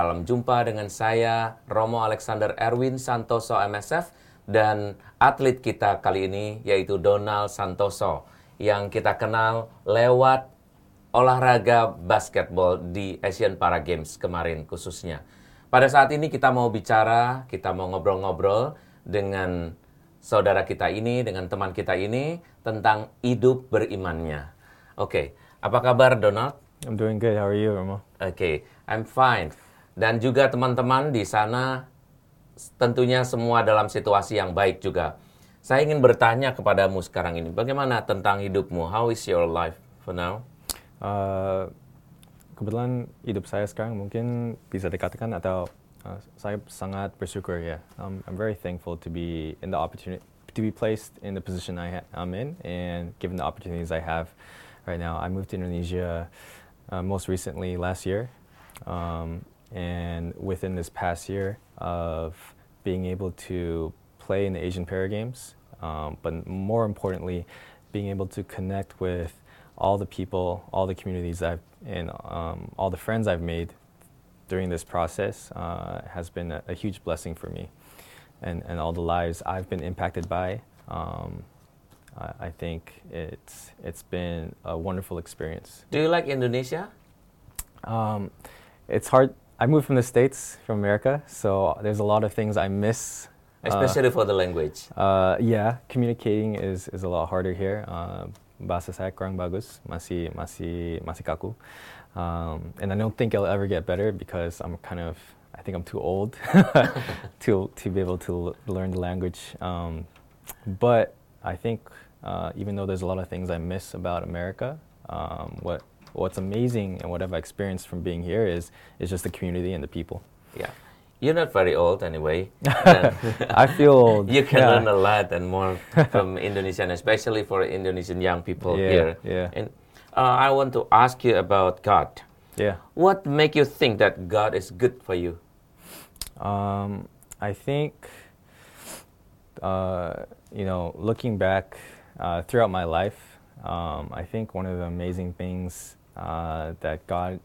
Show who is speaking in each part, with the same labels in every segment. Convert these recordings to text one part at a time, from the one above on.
Speaker 1: Salam jumpa dengan saya Romo Alexander Erwin Santoso MSF dan atlet kita kali ini yaitu Donald Santoso yang kita kenal lewat olahraga basketball di Asian Para Games kemarin khususnya. Pada saat ini kita mau bicara, kita mau ngobrol-ngobrol dengan saudara kita ini, dengan teman kita ini tentang hidup berimannya. Oke, apa kabar Donald?
Speaker 2: I'm doing good. How are you, Romo?
Speaker 1: Oke, I'm fine. Dan juga teman-teman di sana tentunya semua dalam situasi yang baik juga. Saya ingin bertanya kepadamu sekarang ini, bagaimana tentang hidupmu? How is your life for now?
Speaker 2: Uh, kebetulan hidup saya sekarang mungkin bisa dikatakan atau uh, saya sangat bersyukur ya. Um, I'm very thankful to be in the opportunity to be placed in the position I am in and given the opportunities I have right now. I moved to Indonesia uh, most recently last year. Um, and within this past year of being able to play in the Asian Para Games, um, but more importantly, being able to connect with all the people, all the communities I've, and um, all the friends I've made during this process uh, has been a, a, huge blessing for me. And, and all the lives I've been impacted by, um, I, I think it's, it's been a wonderful experience.
Speaker 1: Do you like Indonesia?
Speaker 2: Um, it's hard. I moved from the States, from America, so there's a lot of things I miss.
Speaker 1: Especially uh, for the language.
Speaker 2: Uh, yeah, communicating is, is a lot harder here. Uh, bahasa saya kurang bagus, masih masih masih kaku. Um, and I don't think it'll ever get better because I'm kind of, I think I'm too old to, to be able to learn the language. Um, but I think uh, even though there's a lot of things I miss about America, um, what what's amazing and what I've experienced from being here is is just the community and the people.
Speaker 1: Yeah. You're not very old anyway.
Speaker 2: I feel old.
Speaker 1: You can
Speaker 2: yeah.
Speaker 1: learn a lot and more from Indonesian, especially for Indonesian young people
Speaker 2: yeah,
Speaker 1: here.
Speaker 2: Yeah.
Speaker 1: And uh, I want to ask you about God.
Speaker 2: Yeah.
Speaker 1: What make you think that God is good for you?
Speaker 2: Um, I think, uh, you know, looking back uh, throughout my life, um, I think one of the amazing things uh, that God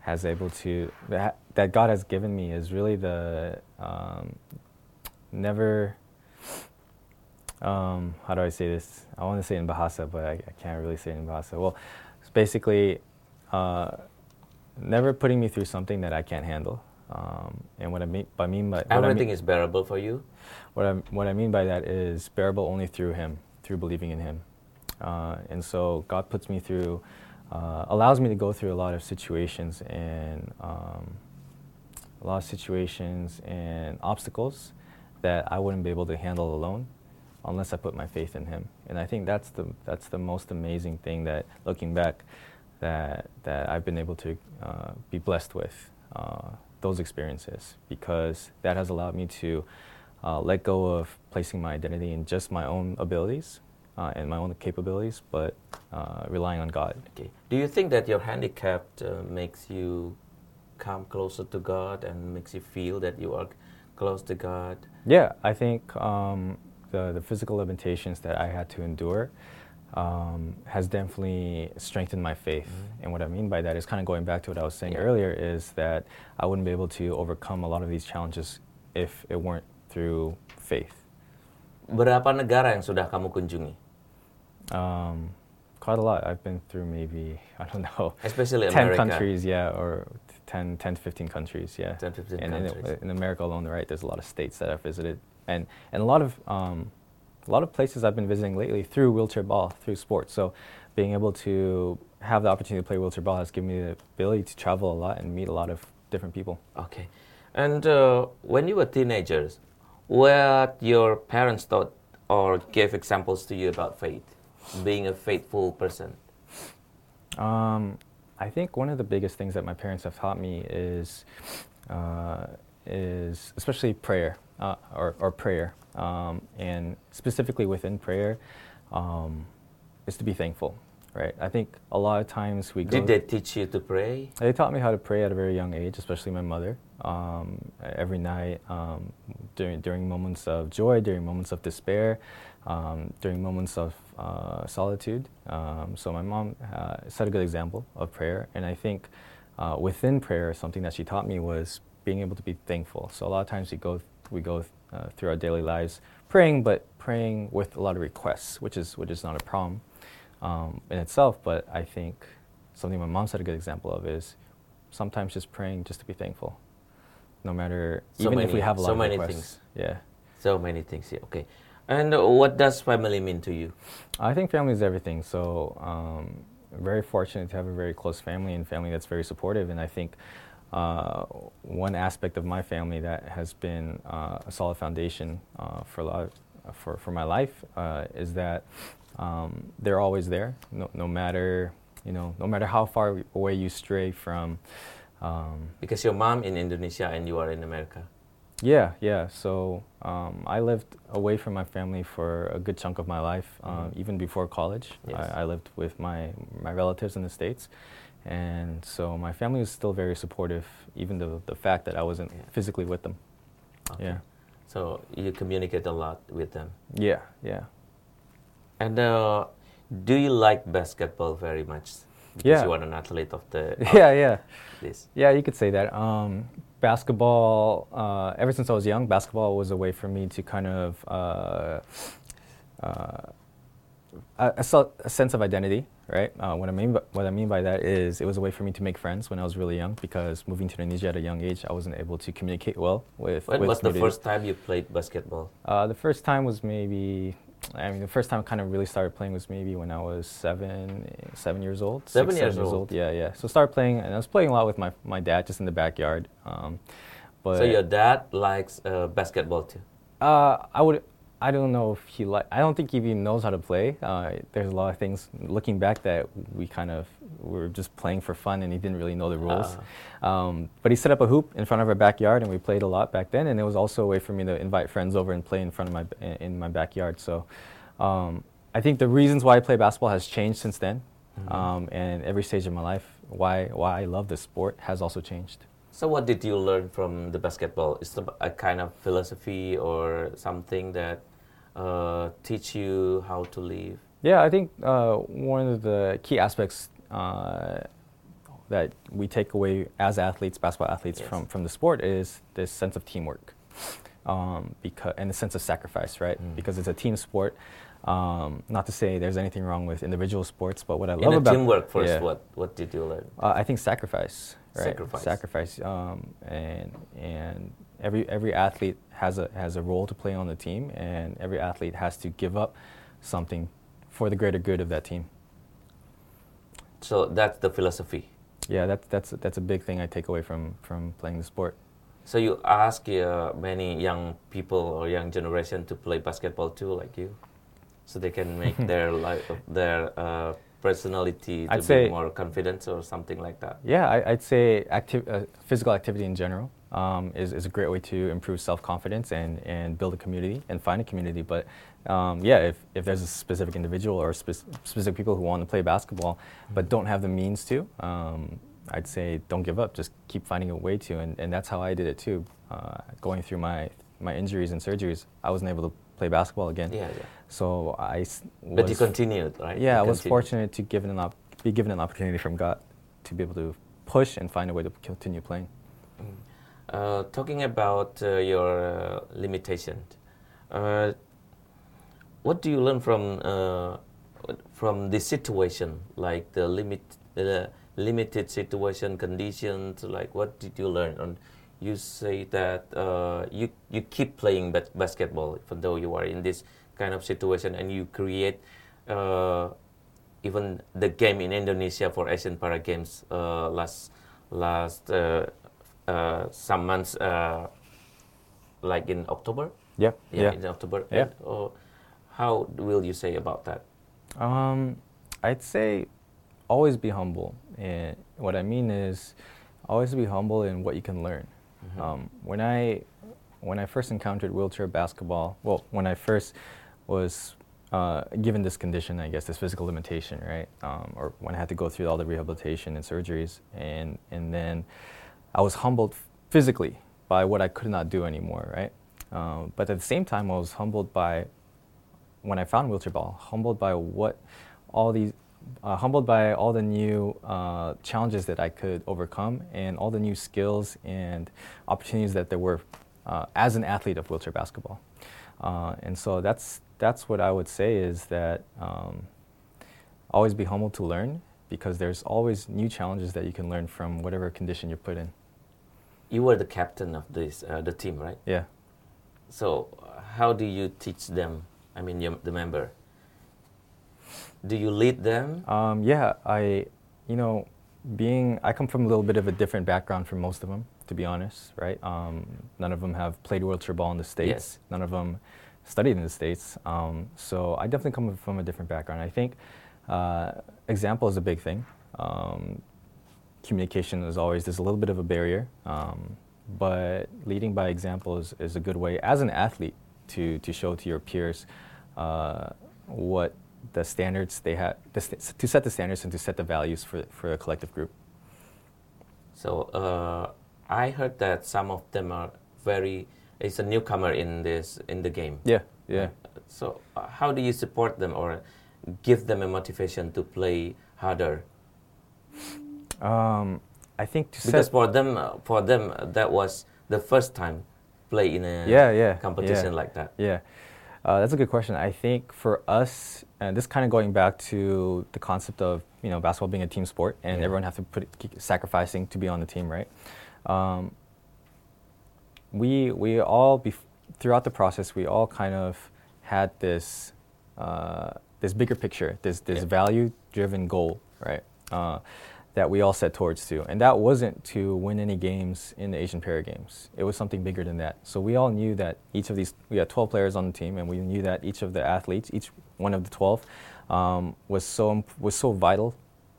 Speaker 2: has able to that, that God has given me is really the um, never. Um, how do I say this? I want to say it in Bahasa, but I, I can't really say it in Bahasa. Well, it's basically uh, never putting me through something that I can't handle. Um, and what I mean by mean by
Speaker 1: everything
Speaker 2: I mean,
Speaker 1: is bearable for you.
Speaker 2: What I what I mean by that is bearable only through Him, through believing in Him. Uh, and so God puts me through, uh, allows me to go through a lot of situations and um, a lot of situations and obstacles that I wouldn't be able to handle alone unless I put my faith in Him. And I think that's the that's the most amazing thing that looking back that that I've been able to uh, be blessed with uh, those experiences because that has allowed me to uh, let go of placing my identity in just my own abilities uh, and my own capabilities, but uh, relying on God.
Speaker 1: Okay. Do you think that your handicap uh, makes you come closer to God and makes you feel that you are close to God?
Speaker 2: Yeah, I think um, the the physical limitations that I had to endure. Um, has definitely strengthened my faith. Mm-hmm. And what I mean by that is kind of going back to what I was saying yeah. earlier is that I wouldn't be able to overcome a lot of these challenges if it weren't through faith.
Speaker 1: Berapa negara yang sudah kamu kunjungi?
Speaker 2: Um, quite a lot. I've been through maybe, I don't know,
Speaker 1: especially
Speaker 2: 10
Speaker 1: America.
Speaker 2: countries, yeah, or 10, 10 to 15 countries, yeah.
Speaker 1: 10 15
Speaker 2: and
Speaker 1: countries.
Speaker 2: In, in, America alone, right, there's a lot of states that I've visited. And, and a lot of um, a lot of places I've been visiting lately through wheelchair ball, through sports. So being able to have the opportunity to play wheelchair ball has given me the ability to travel a lot and meet a lot of different people.
Speaker 1: Okay. And uh, when you were teenagers, what your parents thought or gave examples to you about faith? Being a faithful person?
Speaker 2: Um, I think one of the biggest things that my parents have taught me is, uh, is especially prayer uh, or, or, prayer, um, and specifically within prayer, um, is to be thankful. Right. I think a lot of times we.
Speaker 1: Did they teach you to pray?
Speaker 2: They taught me how to pray at a very young age, especially my mother. Um, every night, um, during during moments of joy, during moments of despair, um, during moments of uh, solitude. Um, so my mom uh, set a good example of prayer, and I think uh, within prayer, something that she taught me was being able to be thankful. So a lot of times we go we go uh, through our daily lives praying, but praying with a lot of requests, which is which is not a problem um, in itself. But I think something my mom set a good example of is sometimes just praying just to be thankful, no matter
Speaker 1: So
Speaker 2: even if we have a lot
Speaker 1: so
Speaker 2: of
Speaker 1: many
Speaker 2: requests.
Speaker 1: things.
Speaker 2: Yeah,
Speaker 1: So many things here. Okay. And what does family mean to you?
Speaker 2: I think family is everything. So um, very fortunate to have a very close family and family that's very supportive. And I think uh, one aspect of my family that has been uh, a solid foundation uh, for a lot of, for for my life uh, is that um, they're always there, no, no matter you know, no matter how far away you stray from. Um,
Speaker 1: Because your mom in Indonesia and you are in America.
Speaker 2: yeah, yeah. So um, I lived away from my family for a good chunk of my life, um,
Speaker 1: Mhm.
Speaker 2: even before college.
Speaker 1: Yes.
Speaker 2: I, I lived with my, my relatives in the States. And so my family was still very supportive, even though the fact that I wasn't
Speaker 1: Yeah.
Speaker 2: physically with them.
Speaker 1: Okay.
Speaker 2: Yeah.
Speaker 1: So you communicate a lot with them.
Speaker 2: Yeah, yeah.
Speaker 1: And uh, do you like basketball very much? Because
Speaker 2: Yeah.
Speaker 1: you are an athlete of the of
Speaker 2: Yeah, yeah.
Speaker 1: this.
Speaker 2: Yeah, you could say that. Um, basketball, uh, ever since I was young, basketball was a way for me to kind of uh, uh, a, a a sense of identity, right? Uh, what I mean, by, what I mean by that is, it was a way for me to make friends when I was really young. Because moving to Indonesia at a young age, I wasn't able to communicate well with.
Speaker 1: When
Speaker 2: with
Speaker 1: was the first time you played basketball?
Speaker 2: Uh, the first time was maybe. I mean, the first time I kind of really started playing was maybe when I was seven, seven years old. six,
Speaker 1: Seven years old.
Speaker 2: Yeah, yeah. So started playing, and I was playing a lot with my my dad, just in the backyard. Um, but
Speaker 1: so your dad likes uh, basketball too.
Speaker 2: uh, I would. I don't know if he like. I don't think he even knows how to play. Uh, there's a lot of things looking back that we kind of were just playing for fun, and he didn't really know the rules. Um, but he set up a hoop in front of our backyard, and we played a lot back then. And it was also a way for me to invite friends over and play in front of my in my backyard. So, um, I think the reasons why I play basketball has changed since then,
Speaker 1: Mhm.
Speaker 2: um, and every stage of my life, why why I love this sport has also changed.
Speaker 1: So what did you learn from the basketball? Is it a kind of philosophy or something that uh, teach you how to live?
Speaker 2: Yeah, I think uh, one of the key aspects uh, that we take away as athletes, basketball athletes,
Speaker 1: Yes.
Speaker 2: from, from the sport is this sense of teamwork, um, because and the sense of sacrifice, right?
Speaker 1: Mm.
Speaker 2: Because it's a team sport. Um, not to say there's anything wrong with individual sports, but what I
Speaker 1: In
Speaker 2: love
Speaker 1: the
Speaker 2: about
Speaker 1: teamwork first,
Speaker 2: yeah.
Speaker 1: what what did you learn?
Speaker 2: uh, I think sacrifice, right?
Speaker 1: Sacrifice.
Speaker 2: Sacrifice, um, and and every every athlete has a has a role to play on the team, and every athlete has to give up something for the greater good of that team.
Speaker 1: So that's the philosophy.
Speaker 2: Yeah, that's that's that's a big thing I take away from from playing the sport.
Speaker 1: So you ask uh, many young people or young generation to play basketball too, like you, so they can make their life, their uh, personality to
Speaker 2: I'd
Speaker 1: be
Speaker 2: say-
Speaker 1: more confident or something like that.
Speaker 2: Yeah, I, I'd say active, uh, physical activity in general um, is, is a great way to improve self confidence and, and build a community and find a community. But um, yeah, if, if there's a specific individual or spec- specific people who want to play basketball but don't have the means to, um, I'd say don't give up. Just keep finding a way to. And, and that's how I did it too. Uh, going through my, my injuries and surgeries, I wasn't able to play basketball again.
Speaker 1: Yeah, yeah.
Speaker 2: So I s-
Speaker 1: But you continued, right?
Speaker 2: yeah, I
Speaker 1: You
Speaker 2: was fortunate to given an op- be given an opportunity from God to be able to push and find a way to continue playing.
Speaker 1: Uh, talking about uh, your uh, limitations, uh, what do you learn from uh, from this situation, like the limit, limited situation conditions? Like, what did you learn? And you say that uh, you you keep playing bas- basketball even though you are in this kind of situation, and you create even the game in Indonesia for Asian Para Games last last some months, uh, like in October.
Speaker 2: Yeah,
Speaker 1: Yeah,
Speaker 2: yeah.
Speaker 1: in October.
Speaker 2: Yeah.
Speaker 1: And, uh, how will you say about that?
Speaker 2: Um, I'd say always be humble, and what I mean is always be humble in what you can learn.
Speaker 1: Mhm.
Speaker 2: Um, when I when I first encountered wheelchair basketball, well, when I first was uh, given this condition, I guess this physical limitation, right? Um, or when I had to go through all the rehabilitation and surgeries, and and then I was humbled physically by what I could not do anymore, right? Um, but at the same time, I was humbled by when I found wheelchair ball, humbled by what all these uh, humbled by all the new uh, challenges that I could overcome and all the new skills and opportunities that there were uh, as an athlete of wheelchair basketball. Uh, and so that's that's what I would say is that um, always be humble to learn because there's always new challenges that you can learn from whatever condition you're put in.
Speaker 1: You were the captain of this uh, the team, right?
Speaker 2: Yeah.
Speaker 1: So how do you teach them? I mean, your, the member. Do you lead them?
Speaker 2: Um, yeah, I, you know, being I come from a little bit of a different background from most of them, to be honest, right? Um, none of them have played wheelchair ball in the states.
Speaker 1: Yes.
Speaker 2: None of them studied in the states. Um, so I definitely come from a different background. I think uh, example is a big thing. Um, communication is always there's a little bit of a barrier, um, but leading by example is, is a good way as an athlete to to show to your peers uh, what the standards they have the st- to set the standards and to set the values for for a collective group.
Speaker 1: So uh, I heard that some of them are very. It's a newcomer in this in the game.
Speaker 2: Yeah, yeah.
Speaker 1: So uh, how do you support them or give them a motivation to play harder?
Speaker 2: Um, I think to
Speaker 1: Because
Speaker 2: set,
Speaker 1: for them, uh, for them, uh, that was the first time play in a
Speaker 2: Yeah, yeah,
Speaker 1: competition
Speaker 2: yeah.
Speaker 1: like that.
Speaker 2: Yeah, uh, that's a good question. I think for us, and this kind of going back to the concept of you know basketball being a team sport, and
Speaker 1: Yeah.
Speaker 2: everyone have to put keep sacrificing to be on the team, right? Um, we we all bef- throughout the process, we all kind of had this uh, this bigger picture, this this
Speaker 1: Yeah.
Speaker 2: value driven goal, right? Uh, that we all set towards to, and that wasn't to win any games in the Asian Para Games. It was something bigger than that. So we all knew that each of these, we had 12 players on the team, and we knew that each of the athletes, each one of the 12, um, was so was so vital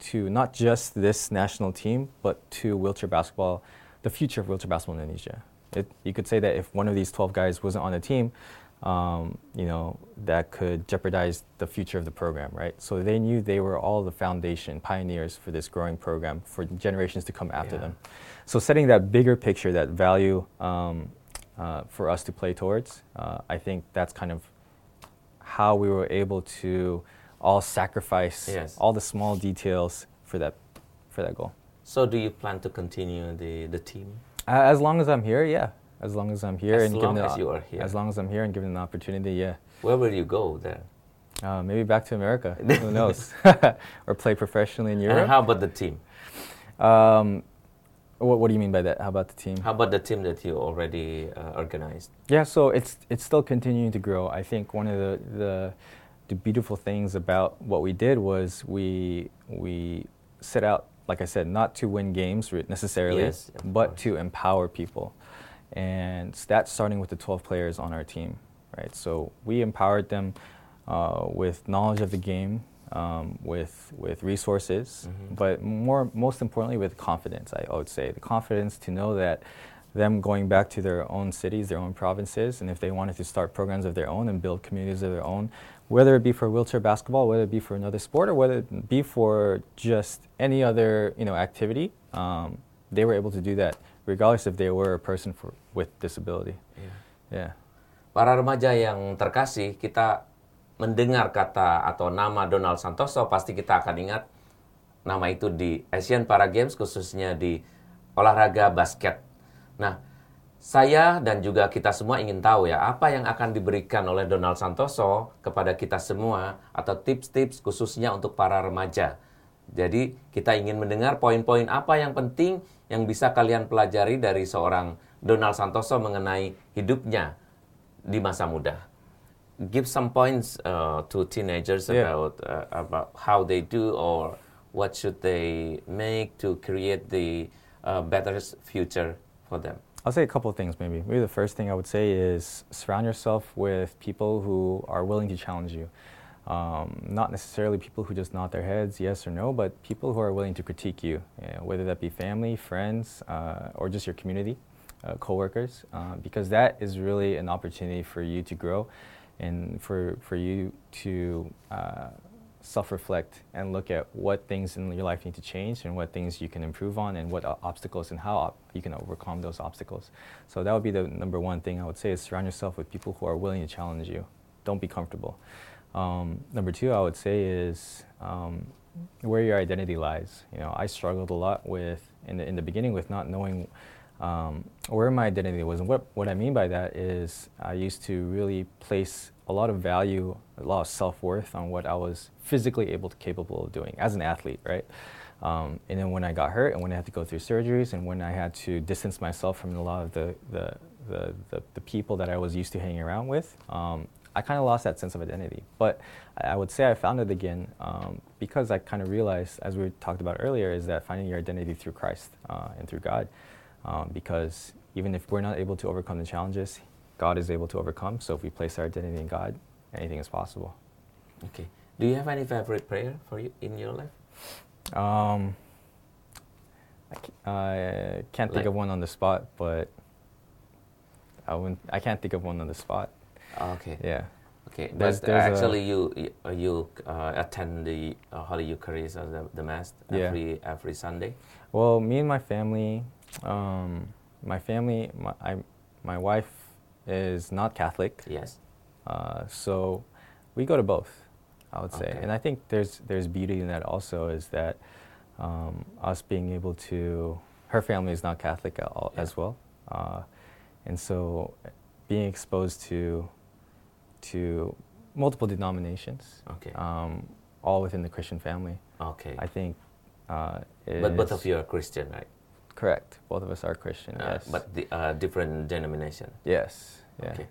Speaker 2: to not just this national team, but to wheelchair basketball, the future of wheelchair basketball in Indonesia. It, you could say that if one of these 12 guys wasn't on the team, um, you know, that could jeopardize the future of the program, right? So they knew they were all the foundation, pioneers for this growing program for generations to come after
Speaker 1: Yeah.
Speaker 2: them. So setting that bigger picture, that value um, uh, for us to play towards, uh, I think that's kind of how we were able to all sacrifice
Speaker 1: Yes.
Speaker 2: all the small details for that for that goal.
Speaker 1: So do you plan to continue the, the team?
Speaker 2: Uh, As long as I'm here, yeah. As long as I'm here
Speaker 1: As
Speaker 2: and
Speaker 1: long
Speaker 2: given
Speaker 1: as
Speaker 2: the,
Speaker 1: you are here.
Speaker 2: As long as I'm here and given an opportunity, yeah.
Speaker 1: Where will you go there?
Speaker 2: Uh, maybe back to America. Who knows? or play professionally in Europe.
Speaker 1: And how about the team?
Speaker 2: Um, what, what do you mean by that? How about the team?
Speaker 1: How about the team that you already uh, organized?
Speaker 2: Yeah, so it's it's still continuing to grow. I think one of the, the the beautiful things about what we did was we we set out, like I said, not to win games necessarily,
Speaker 1: Yes,
Speaker 2: but
Speaker 1: course.
Speaker 2: to empower people, and that's starting with the 12 players on our team, right? So we empowered them uh, with knowledge of the game, um, with with resources,
Speaker 1: Mhm.
Speaker 2: but more most importantly with confidence. I would say the confidence to know that them going back to their own cities, their own provinces, and if they wanted to start programs of their own and build communities of their own, whether it be for wheelchair basketball, whether it be for another sport, or whether it be for just any other you know activity, um, they were able to do that regardless if they were a person for, with disability.
Speaker 1: Yeah.
Speaker 2: Yeah.
Speaker 1: Para remaja yang terkasih, kita mendengar kata atau nama Donald Santoso, pasti kita akan ingat nama itu di Asian Para Games, khususnya di olahraga basket. Nah, saya dan juga kita semua ingin tahu ya, apa yang akan diberikan oleh Donald Santoso kepada kita semua, atau tips-tips khususnya untuk para remaja. Jadi, kita ingin mendengar poin-poin apa yang penting yang bisa kalian pelajari dari seorang Donald Santoso mengenai hidupnya di masa muda. Give some points uh, to teenagers
Speaker 2: Yeah.
Speaker 1: about uh, about how they do or what should they make to create the uh, better future for them.
Speaker 2: I'll say a couple of things maybe. Maybe the first thing I would say is surround yourself with people who are willing to challenge you. Um, not necessarily people who just nod their heads, yes or no, but people who are willing to critique you, whether that be family, friends, uh, or just your community, uh, coworkers, uh, because that is really an opportunity for you to grow and for, for you to uh, self-reflect and look at what things in your life need to change and what things you can improve on and what obstacles and how op- you can overcome those obstacles. So that would be the number one thing I would say is surround yourself with people who are willing to challenge you. Don't be comfortable. Um, number two, I would say is um, where your identity lies. You know, I struggled a lot with in the in the beginning with not knowing um, where my identity was, and what what I mean by that is I used to really place a lot of value, a lot of self worth on what I was physically able to capable of doing as an athlete, right? Um, and then when I got hurt, and when I had to go through surgeries, and when I had to distance myself from a lot of the the the, the, people that I was used to hanging around with, um, I kind of lost that sense of identity. But I would say I found it again um, because I kind of realized, as we talked about earlier, is that finding your identity through Christ uh, and through God. Um, because even if we're not able to overcome the challenges, God is able to overcome. So if we place our identity in God, anything is possible.
Speaker 1: Okay. Do you have any favorite prayer for you in your life?
Speaker 2: Um, I, ca- I can't think
Speaker 1: Like-
Speaker 2: of one on the spot, but I wouldn't, I can't think of one on the spot.
Speaker 1: Okay.
Speaker 2: Yeah.
Speaker 1: Okay.
Speaker 2: There's-
Speaker 1: but
Speaker 2: there's
Speaker 1: actually, you you, uh, you uh, attend the uh, Holy Eucharist or the, the Mass
Speaker 2: Yeah.
Speaker 1: every every Sunday.
Speaker 2: Well, me and my family, um, my family, my, I, my wife is not Catholic,
Speaker 1: Yes.
Speaker 2: uh, so we go to both. I would say,
Speaker 1: Okay.
Speaker 2: and I think there's there's beauty in that also is that um, us being able to. Her family is not Catholic at all,
Speaker 1: Yeah.
Speaker 2: as well, uh, and so being exposed to to multiple denominations,
Speaker 1: Okay.
Speaker 2: um, all within the Christian family,
Speaker 1: okay.
Speaker 2: I think. Uh,
Speaker 1: but both of you are Christian, right?
Speaker 2: Correct. Both of us are Christian.
Speaker 1: Uh,
Speaker 2: yes.
Speaker 1: But the, uh, different denomination.
Speaker 2: yes. Yeah.
Speaker 1: Okay.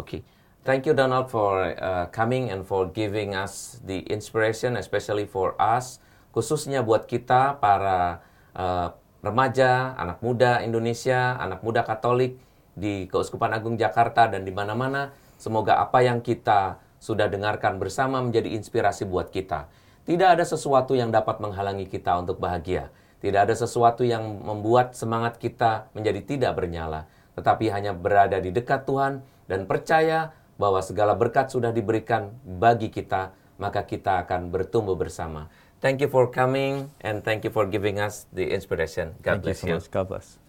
Speaker 1: Okay. Thank you, Donald, for uh, coming and for giving us the inspiration, especially for us, khususnya buat kita para uh, remaja, anak muda Indonesia, anak muda Katolik di Keuskupan Agung Jakarta dan di mana-mana. Semoga apa yang kita sudah dengarkan bersama menjadi inspirasi buat kita. Tidak ada sesuatu yang dapat menghalangi kita untuk bahagia. Tidak ada sesuatu yang membuat semangat kita menjadi tidak bernyala, tetapi hanya berada di dekat Tuhan dan percaya bahwa segala berkat sudah diberikan bagi kita, maka kita akan bertumbuh bersama. Thank you for coming and thank you for giving us the inspiration. God
Speaker 2: Thank you
Speaker 1: bless
Speaker 2: so
Speaker 1: you.
Speaker 2: much. God bless.